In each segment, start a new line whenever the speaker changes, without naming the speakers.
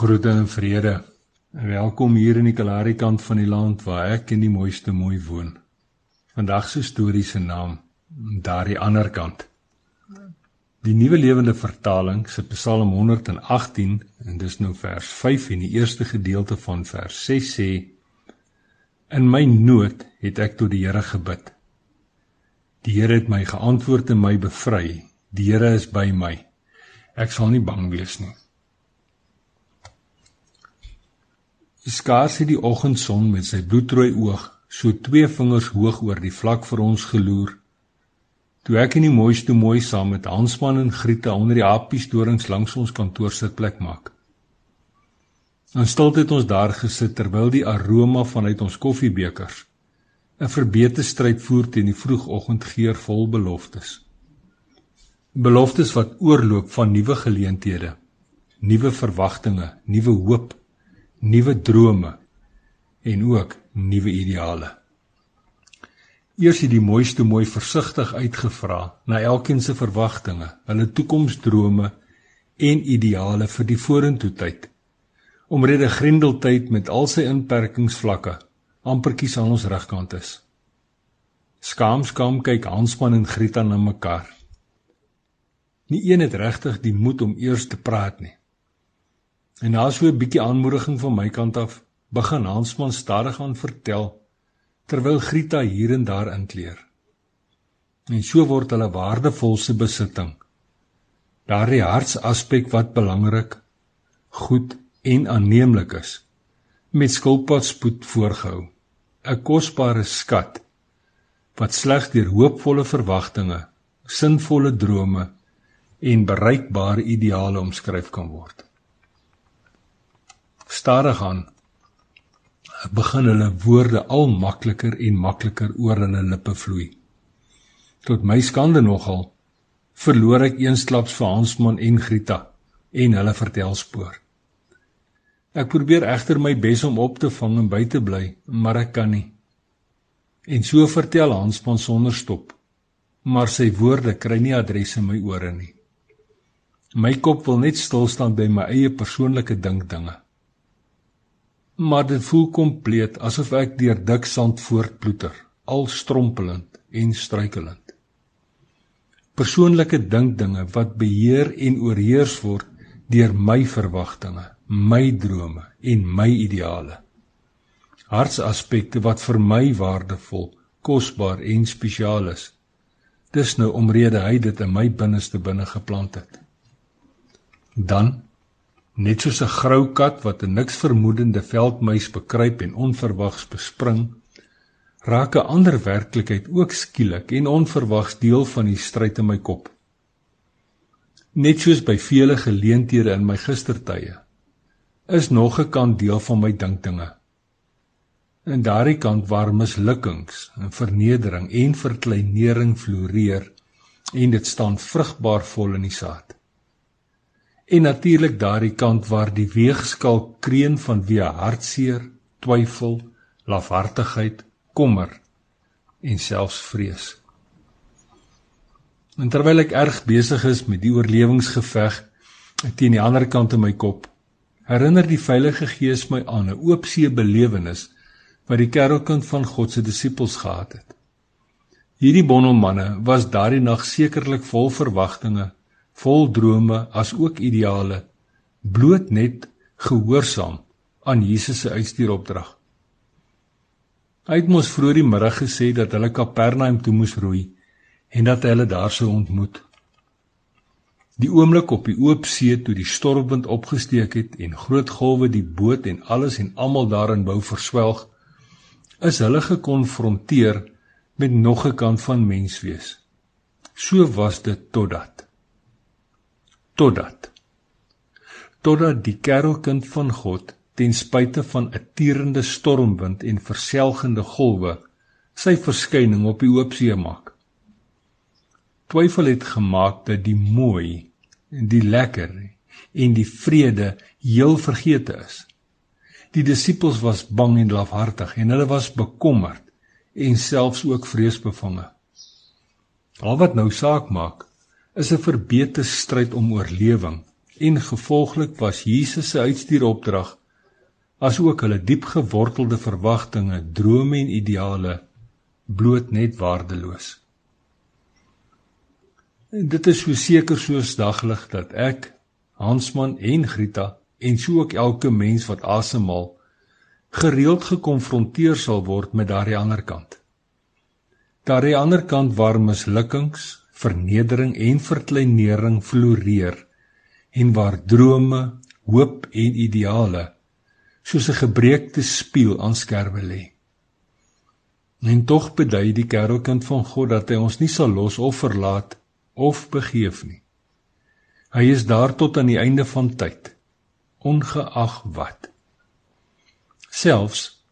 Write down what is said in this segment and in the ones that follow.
Groete en vrede. Welkom hier in die Kalahari kant van die land waar ek in die mooiste mooi woon. Vandag se storie se naam Daardie ander kant. Die Nuwe Lewende Vertaling se Psalm 118 en dis nou vers 5 en die eerste gedeelte van vers 6 sê In my nood het ek tot die Here gebid. Die Here het my geantwoord en my bevry. Die Here is by my. Ek sal nie bang wees nie. Skaars het die oggendson met sy bloedrooi oog so twee vingers hoog oor die vlak vir ons geloer. Toe ek in die mooiste mooi saam met Hansman en Griete onder die appiesdorings langs ons kantoor sit plek maak. In stilte het ons daar gesit terwyl die aroma vanuit ons koffiebekers 'n verbeete stryd voer teen die vroegoggendgeur vol beloftes. Beloftes wat oorloop van nuwe geleenthede, nuwe verwagtinge, nuwe hoop nuwe drome en ook nuwe ideale. Eers het die mooiste mooi versigtig uitgevra na elkeen se verwagtinge, hulle toekomsdrome en ideale vir die vorentoe tyd. Omrede Grendeltyd met al sy inperkingsvlakke ampertjies aan ons regkant is. Skaam skaam kyk Hansman en Grieta na mekaar. Nie een het regtig die moed om eers te praat nie. En na so 'n bietjie aanmoediging van my kant af, begin Hansman stadig aan vertel terwyl Grieta hier en daar inkleer. En so word hulle waardevolste besitting. Daardie hartsaspek wat belangrik, goed en aanneemlik is, met skulpadspoed voorgehou. 'n Kosbare skat wat slegs deur hoopvolle verwagtinge, sinvolle drome en bereikbare ideale omskryf kan word stadig aan begin hulle woorde al makliker en makliker oor hulle lippe vloei. Tot my skande nogal verloor ek eensklaps vir Hansman en Grieta en hulle vertelspoor. Ek probeer egter my bes om op te vang en by te bly, maar ek kan nie. En so vertel Hansman sonder stop, maar sy woorde kry nie adres in my ore nie. My kop wil net stil staan by my eie persoonlike dinkdinge maar dit voel kompleet asof ek deur dik sand voortploeter, al strompelend en struikelend. Persoonlike dinkdinge wat beheer en oorheers word deur my verwagtinge, my drome en my ideale. Hartsaspekte wat vir my waardevol, kosbaar en spesiaal is. Dis nou omrede hy dit in my binneste binne geplant het. Dan Net soos 'n grou kat wat 'n niks vermoedende veldmuis bekruip en onverwags bespring, raak 'n ander werklikheid ook skielik en onverwags deel van die stryd in my kop. Net soos by vele geleenthede in my gistertye, is nog 'n kant deel van my dinkdinge. In daardie kant waar mislukkings en vernedering en verkleinering floreer en dit staan vrugbaar vol in die saad en natuurlik daardie kant waar die weegskaal kreun van wie hartseer, twyfel, lafhartigheid, kommer en selfs vrees. En terwyl ek erg besig is met die oorlewingsgeveg teen die ander kant in my kop, herinner die Heilige Gees my aan 'n oopsee belewenis wat die kerkkind van God se disippels gehad het. Hierdie bondelmanne was daardie nag sekerlik vol verwagtinge vol drome as ook ideale bloot net gehoorsaam aan Jesus se uitstuuropdrag. Hy het mos vroeër die middag gesê dat hulle Kapernaum toe moes roei en dat hulle daar sou ontmoet. Die oomblik op die oop see toe die stormwind opgesteek het en groot golwe die boot en alles en almal daarin wou verswelg, is hulle gekonfronteer met nog 'n kant van menswees. So was dit totdat totdat totdat die kerelkind van God ten spyte van 'n tierende stormwind en verselgende golwe sy verskyning op die oop see maak. Twyfel het gemaak dat die mooi en die lekker en die vrede heel vergeete is. Die disippels was bang en lafhartig en hulle was bekommerd en selfs ook vreesbevange. Al wat nou saak maak is 'n verbeete stryd om oorlewing en gevolglik was Jesus se uitstuuropdrag asook hulle diep gewortelde verwagtinge, drome en ideale bloot net waardeloos. En dit is so seker soos daglig dat ek, Hansman en Grita en so ook elke mens wat asemhaal gereeld gekonfronteer sal word met daardie ander kant. Daardie ander kant waar mislukkings, vernedering en verkleinering floreer en waar drome, hoop en ideale soos 'n gebreekte spieël aan skerwe lê. En tog bedui die kerkkind van God dat hy ons nie sal los of verlaat of begeef nie. Hy is daar tot aan die einde van tyd, ongeag wat selfs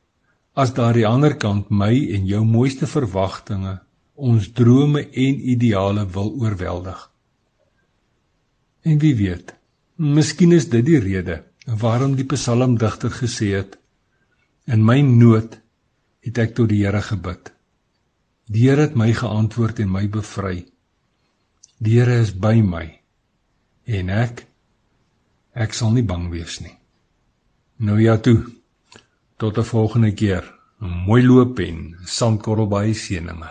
as daar aan die ander kant my en jou mooiste verwagtinge, ons drome en ideale wil oorweldig. En wie weet, miskien is dit die rede waarom die psalmdigter gesê het: In my nood het ek tot die Here gebid. Die Here het my geantwoord en my bevry. Die Here is by my en ek ek sal nie bang wees nie. Nou ja toe. Tot 'n volgende keer. Mooi loop en sandkorrel by seëninge.